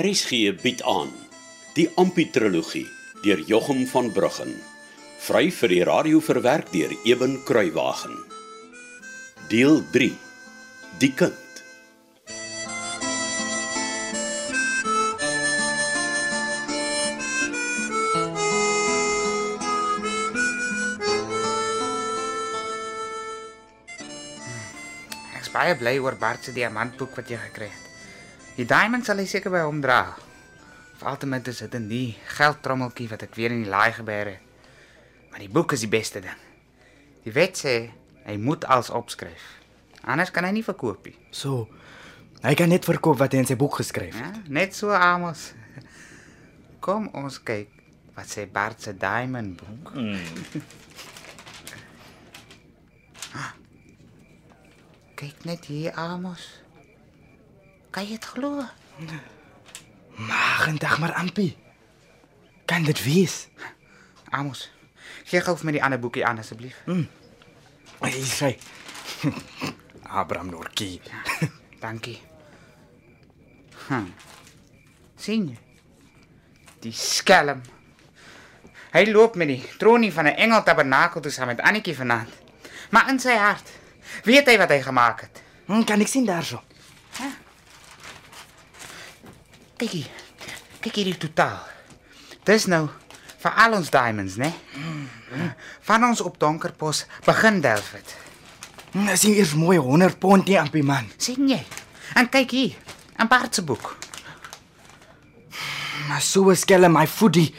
RSG bied aan die Amputrologie deur Jochum van Bruggen. Vry vir die radio verwerk deur Eben Kruiwagen. Deel 3. Die kind. Ek's baie bly oor Bart se diamantboek wat jy gekry het. Die diamond sal hy seker by hom dra. Altyd is dit in die geldtrommeltjie wat ek weer in die laai gebeer het. Maar die boek is die beste ding. Die wet sê hy moet als opskryf. Anders kan hy nie verkoop nie. So. Hy kan net verkoop wat hy in sy boek geskryf het. Ja, net so Amos. Kom ons kyk wat sê Bart se diamond boek. Kyk net hier Amos. Kan jy dit glo? Magendag maar ampie. Kan dit wees? Amos, gee gou vir my die ander boekie aan asseblief. Hy sê Abraham Norkie. Dankie. Hm. sien jy? Die skelm. Hy loop met die tronie van 'n engel tabernakel toe saam met Annetjie vanaand. Maar in sy hart weet hy wat hy gemaak het. Hm, kan ek sien daarso? Kyk hier. Kyk hier die totaal. Dis nou vir al ons diamonds, né? Van ons op Donkerpos begin Delfit. Hm, Dis nie eers mooi 100 pond nie ampie man. sien jy? En kyk hier, 'n Bart se boek. Maar so skel my voedie.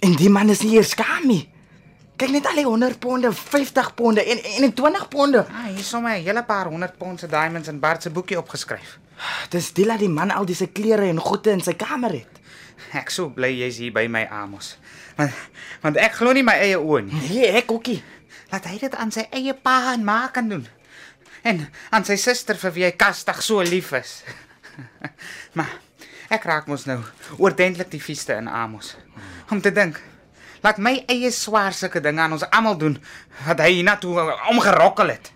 En die man is nie eers skaam nie. Kyk net al die 100 ponde, 50 ponde en en 20 ponde. Ah, hier is sommer 'n hele paar 100 pond se diamonds in Bart se boekie opgeskryf. Dis die laat die man al dis klere en goede in sy kamer het. Ek sou bly jy's hier by my Amos. Want want ek glo nie my eie oë nie. Nee, ek ookie. Laat hy dit aan sy eie pa en ma kan doen. En aan sy suster vir wie hy kastig so lief is. maar ek raak mos nou oordentlik die vieste in Amos. Om te dink, laat my eie swaar sulke dinge aan ons almal doen wat hy hiernatoe omgerokkel het.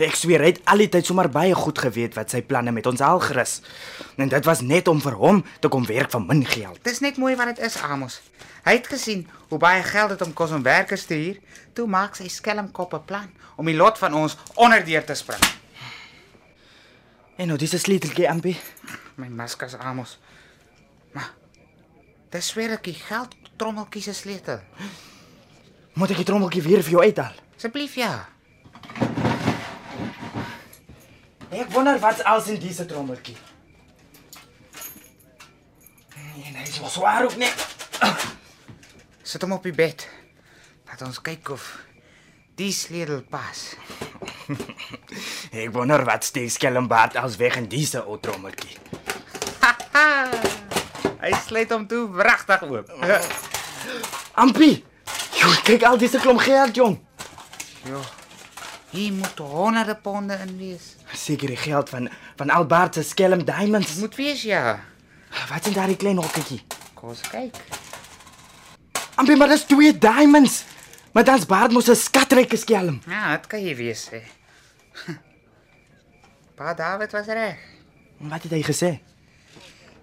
Ek sweer hy het al die tyd sommer baie goed geweet wat sy planne met ons algerus. En dit was net om vir hom te kom werk vir min geld. Dis net mooi wat dit is, Amos. Hy het gesien hoe baie geld dit om kos en werkers te huur. Toe maak sy skelmkop 'n plan om die lot van ons onderdeur te spring. En nou dis 'n sleuteltjie ampie. My maskas Amos. Maar dis swer ek die geld trommeltjie se sleutel. Moet ek die trommeltjie weer vir jou uithaal? Asseblief ja. Ek wonder wat als in diese trommeltjie. Nee, nee, so swaar ook nie. Sit hom op die bed. Laat ons kyk of die sleutel pas. Ek wonder wat steek skelmbaard als weg in diese ou trommeltjie. Hy sluit hom toe wragtig oop. Ampie. Jy kyk al diese klomp geld, jong. Jo. Hier moet honderde ponde in wees. Seker die geld van van Albert se skelm diamonds. Moet wees ja. Wat is daai klein hokketjie? Kom ons kyk. Ampie, maar dis twee diamonds. Maar dan's Bart mos 'n skatryke skelm. Ja, dit kan jy wees hè. Pa David was reg. Wat het hy gesê?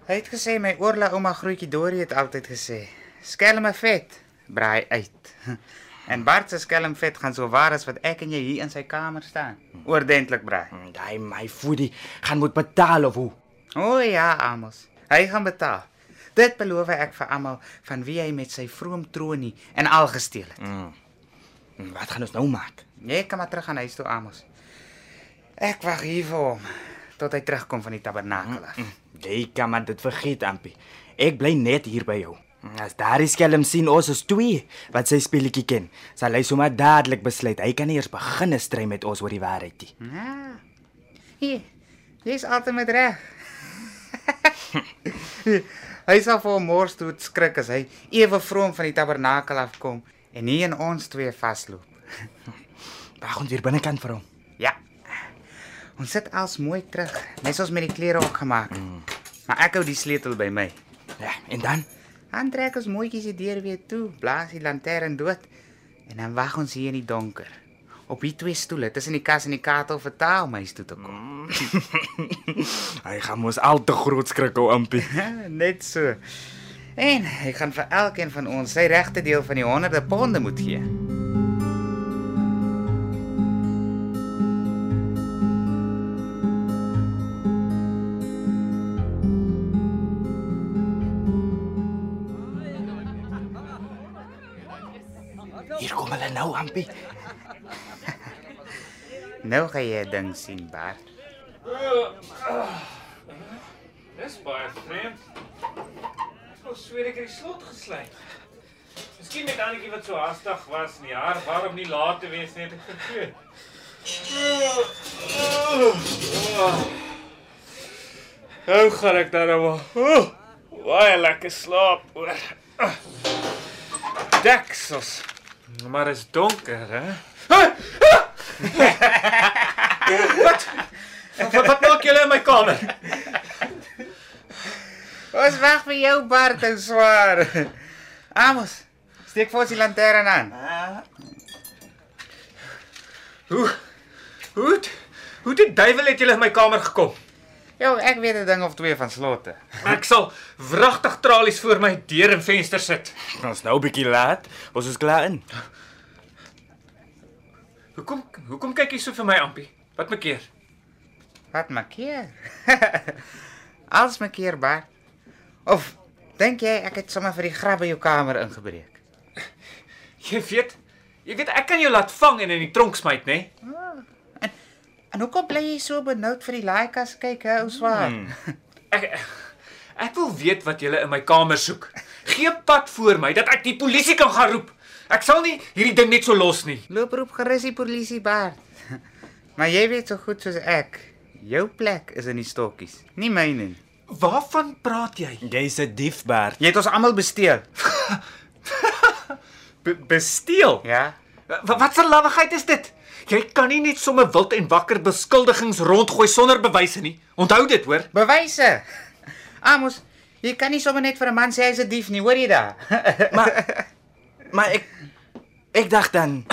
Hy het gesê my oorla ouma grootjie Dorie het altyd gesê, skelme vet, braai uit. En Bart se skelm vet gaan so waar as wat ek en jy hier in sy kamer staan. Oordentlik braai. Daai my voedie gaan moet betaal of hoe? O ja, Amos. Hy gaan betaal. Dit beloof ek vir almal van wie hy met sy vroom tronie en al gesteel het. En Wat gaan ons nou maak? Jy kan maar terug aan huis toe, Amos. Ek wag hier vir hom tot hy terugkom van die tabernakel af. Jy kan maar dit vergeet, Ampie. Ek bly net hier by jou. As daar is skelm sien ons is twee wat sy speletjie ken, sal hy sommer dadelik besluit hy kan nie eers begin stry met ons oor die waarheid nie. Ja. Hier. Jy's altyd met reg. hy sal vir mors toe skrik as hy ewe vroom van die tabernakel afkom en nie in ons twee vasloop. Wag ons hier binnekant vir hom. Ja. Ons sit als mooi terug, net soos met die klere ook gemaak. Maar ek hou die sleutel by my. Ja, en dan? Dan trek ons mooietjies die deur weer toe, blaas die lantern dood en dan wag ons hier in die donker. op die twee stoele tussen die kas en die katel vertaal my toe te kom. Hy gaan mos al te groot skrik ou Ampie. Net so. En hy gaan vir elkeen van ons sy regte deel van die honderde ponde moet gee. Nou Ampie. Nou gaan jy 'n ding sien, Bart. Dis baie vreemd. Ons sweer ek het die slot gesluit. Miskien met Annetjie wat so haastig was in die jaar, waarom nie laat te wees nie, het ek vergeet. Nou gaan ek dan nou. Oh, baie lekker slaap hoor. Deksels. Maar is donker, hè? Wat? Wat, wat maak julle in my kamer? Ons wag vir jou, Bart, ou swaar. Amos, steek vir ons die lantern aan. Hoe hoe hoe die duiwel het julle in my kamer gekom? Jo, ek weet 'n ding of twee van slotte. Ek sal wragtig tralies voor my deur en venster sit. Ons nou 'n bietjie laat. Ons is klaar in. Hoekom hoekom kyk jy so vir my ampie? Wat maak keer? Wat maak jy? Als maak keer, Bart. Of dink jy ek het sommer vir die grab by jou kamer ingebreek? Jy weet, jy weet ek kan jou laat vang en in die tronk smyt, né? Nee? En hoekom bly jy so benoud vir die laaikas kyk, ou swaar? Hmm. Ek ek wil weet wat julle in my kamer soek. Gee pad voor my dat ek die polisie kan gaan roep. Ek sal nie hierdie ding net so los nie. Loop roep gerus die polisie, Bart. Maar jy weet so goed soos ek, jou plek is in die stokkies, nie myne nie. Waarvan praat jy? Jy's 'n dief, Bart. Jy het ons almal besteel. Be besteel? Ja? Wat wat 'n lawigheid is dit? Jy kan nie net sommer wild en wakker beskuldigings rondgooi sonder bewyse nie. Onthou dit, hoor. Bewyse. Amos, jy kan nie sommer net vir 'n man sê hy's 'n dief nie, hoor jy daar? Maar maar ek ek dink dan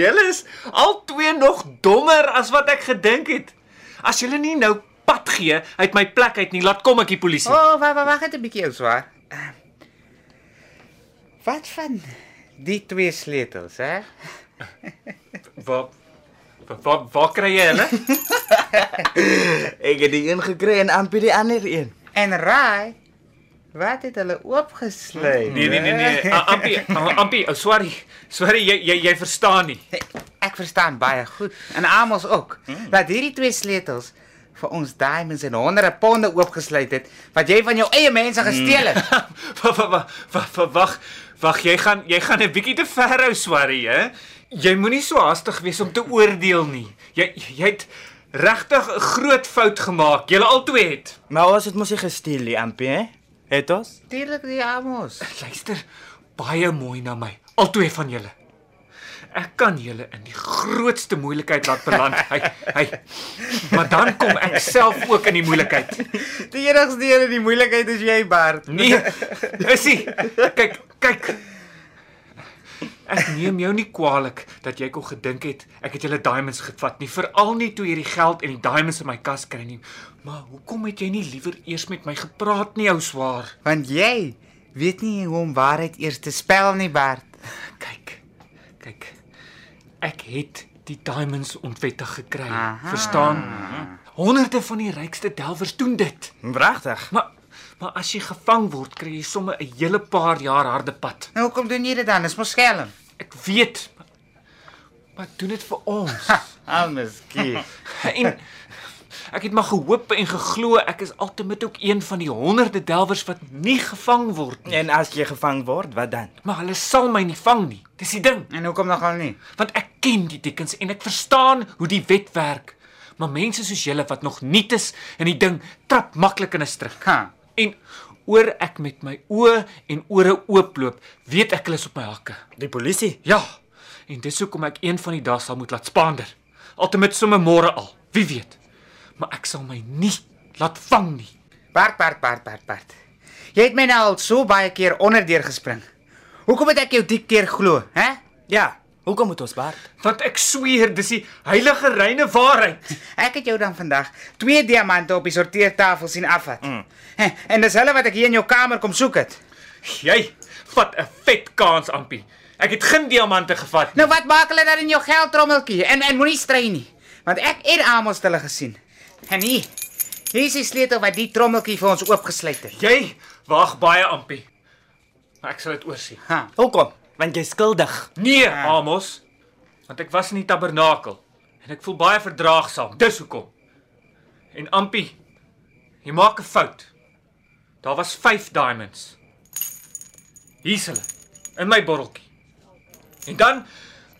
Julle is al twee nog dommer as wat ek gedink het. As julle nie nou pad gee uit my plek uit nie, laat kom ek die polisie. O, oh, wag, wag, wag net 'n bietjie ou swaar. Uh, Wat van die twee sleutels, hè? Waar waar, waar kry jy hulle? ek het die een gekry en Ampie die ander een. En raai, wat het hulle oopgesluit? Nee nee nee nee, A- Ampie, A- Ampie, oh, sorry. Sorry, jy jy jy verstaan nie. Ek verstaan baie goed. En Amos ook. Dat hierdie twee sleutels vir ons diamonds en honderde ponde oopgesluit het wat jy van jou eie mense gesteel het. Wag wag wag jy gaan jy gaan 'n bietjie te ver hou, sorry, hè? Jy moenie so haastig wees om te oordeel nie. Jy jy het regtig 'n groot fout gemaak. Julle albei het. Maar ons het mos nie gesteel nie, Ampie, hè? Het ons? Natuurlik die Amos. Luister baie mooi na my, albei van julle. Ek kan julle in die grootste moeilikheid laat beland. Hy hy maar dan kom ek self ook in die moeilikheid. Die enigste een in die moeilikheid is jy, Bart. Nee. Isie. Kyk, kyk. Ek neem jou nie kwaadlik dat jy kon gedink het ek het julle diamonds gevat nie, veral nie toe jy die geld en die diamonds in my kas kry nie. Maar hoekom het jy nie liewer eers met my gepraat nie, ou swaar? Want jy weet nie hoe om waarheid eers te spel nie, Bart. Kyk. Kyk. Ek het die diamonds onwettig gekry. Aha. Verstaan? Honderde van die rykste delwers doen dit. Pragtig. Maar maar as jy gevang word, kry jy sommer 'n hele paar jaar harde pad. Nou hoekom doen jy dit dan? Dis mos skelm. Ek weet. Maar, maar doen dit vir ons. Al miskien. en ek het maar gehoop en geglo ek is altyd ook een van die honderde delwers wat nie gevang word nie. En as jy gevang word, wat dan? Maar hulle sal my nie vang nie. Dis die ding. En hoekom nogal nie? Want ek ken die tekens en ek verstaan hoe die wet werk. Maar mense soos julle wat nog nuut is in die ding, trap maklik in 'n struik. Ha. En oor ek met my oë en ore ooploop, weet ek hulle is op my hakke. Die polisie. Ja. En dis hoekom ek een van die dae sal moet laat spaander. Altemat sommer môre al. Wie weet. Maar ek sal my nie laat vang nie. Bart, Bart, Bart, Bart, Bart. Jy het my nou al so baie keer onderdeur gespring. Hoekom het ek jou die keer glo, hè? Ja, Hoekom moet ons Bart? Want ek sweer, dis die heilige reine waarheid. Ek het jou dan vandag twee diamante op die sorteertafel sien afvat. Mm. En dis hulle wat ek hier in jou kamer kom soek het. Jy vat 'n vet kans, Ampie. Ek het geen diamante gevat nie. Nou wat maak hulle dan in jou geldtrommeltjie? En en moenie strei nie, want ek het almal hulle gesien. En hier, hier is die sleutel wat die trommeltjie vir ons oopgesluit het. Jy wag baie, Ampie. Maar ek sal dit oorsien. Ha. Hoekom? Want jy's skuldig. Nee, Amos. Want ek was in die tabernakel en ek voel baie verdraagsaam. Dis hoekom. En Ampie, jy maak 'n fout. Daar was 5 diamonds. Hier's hulle in my botteltjie. En dan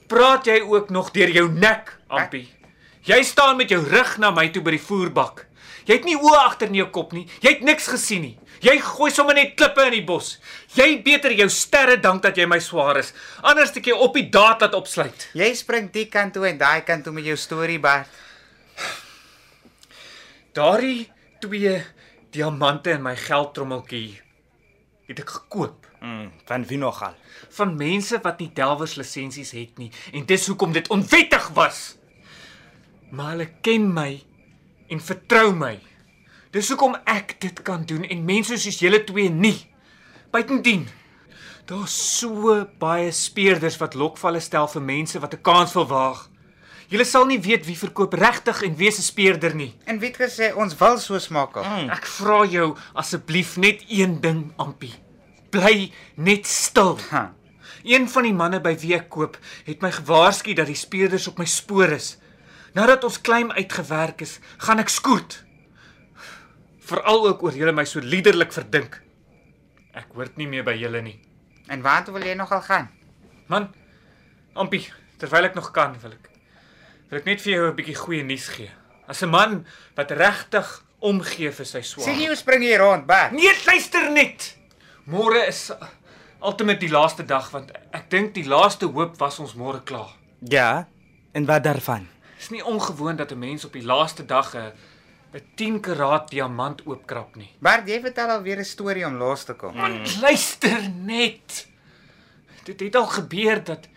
praat jy ook nog deur jou nek, Ampie. Jy staan met jou rug na my toe by die voerbak. Jy het nie oë agter in jou kop nie. Jy het niks gesien nie. Jy gooi sommer net klippe in die bos. Jy beter jou sterre dank dat jy my swaar is. Anders het ek jou op die daad laat opsluit. Jy spring die kant toe en daai kant toe met jou storie Bart. Daardie twee diamante in my geldtrommeltjie het ek gekoop Mm, van wie nogal? van mense wat nie delwers lisensies het nie en dis hoekom dit onwettig was. Maar hulle ken my en vertrou my. Dis hoekom ek dit kan doen en mense soos julle twee nie. Buitendien daar's so baie speerders wat lokvalle stel vir mense wat 'n kans wil waag. Julle sal nie weet wie verkoop regtig en wie se speerder nie. En wie het gesê ons wil so smokkel? Mm. Ek vra jou asseblief net een ding, Ampie. Bly net stil. Ha. Een van die manne by wie ek koop, het my gewaarsku dat die speurders op my spoor is. Nadat ons claim uitgewerk is, gaan ek skoort. Veral ook oor julle my so liderlik verdink. Ek hoort nie meer by julle nie. En waartoe wil jy nogal gaan? Man, Ampie, terwyl ek nog kan, wil ek wil ek net vir jou 'n bietjie goeie nuus gee. As 'n man wat regtig omgee vir sy swaar. Sien jy hoe spring jy rond, Bart? Nee, luister net. Môre is ultimate die laaste dag want ek dink die laaste hoop was ons môre klaar. Ja. En wat daarvan? Dis nie ongewoon dat 'n mens op die laaste dag 'n 'n 10 karaat diamant oopkrap nie. Bart, jy vertel alweer 'n storie om los te kom. Man, luister net. Dit het al gebeur dat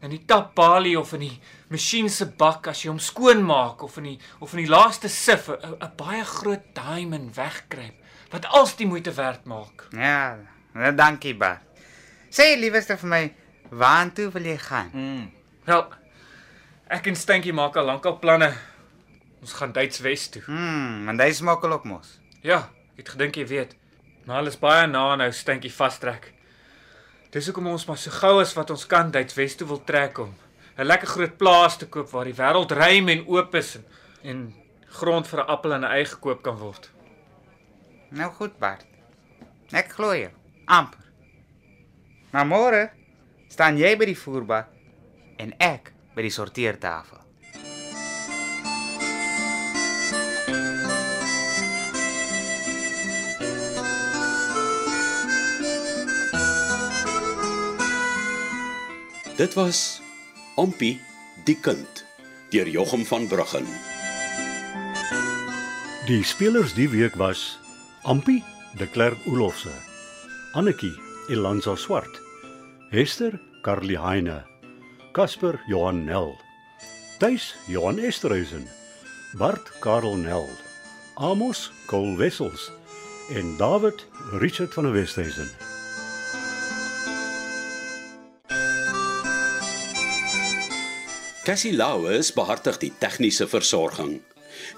in die tapbalie of in die masjien se bak as jy hom skoon maak of in die of in die laaste sif 'n baie groot diamond wegkruip wat als die moeite werd maak. Ja, nou dankie, Bart. Sê liewerste vir my, waartoe wil jy gaan? Mm. Wel, ek en Stankie maak al lankal planne. Ons gaan Duits Wes toe. Hmm, want hy smokkel ook mos. Ja, ek het gedink jy weet. Maar hulle is baie na nou Stankie vastrek. Dis hoekom ons maar so gou as wat ons kan Duits Wes toe wil trek om 'n lekker groot plaas te koop waar die wêreld ruim en oop is en, en grond vir 'n appel en 'n ei gekoop kan word. Nou goed, Bart. Ek glo jou. amper. Maar môre staan jy by die voerbak en ek by die sorteertafel. Dit was Ompie die kind deur Jochum van Bruggen. Die spelers die week was Ampi de Klerk Olofse, Annetjie Elanza Swart, Hester Carly Heine, Casper Johan Nel, Tuis Johan Esterhuizen, Bart Karel Nel, Amos Kol Wessels en David Richard van der Westhuizen. Cassie Lauers behartig die tegniese versorging.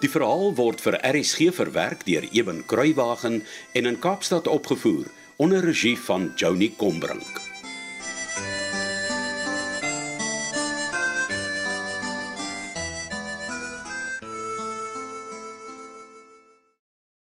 Die verhaal word vir RSG verwerk deur Eben Kruiwagen en in Kaapstad opgevoer onder regie van Joni Combrink.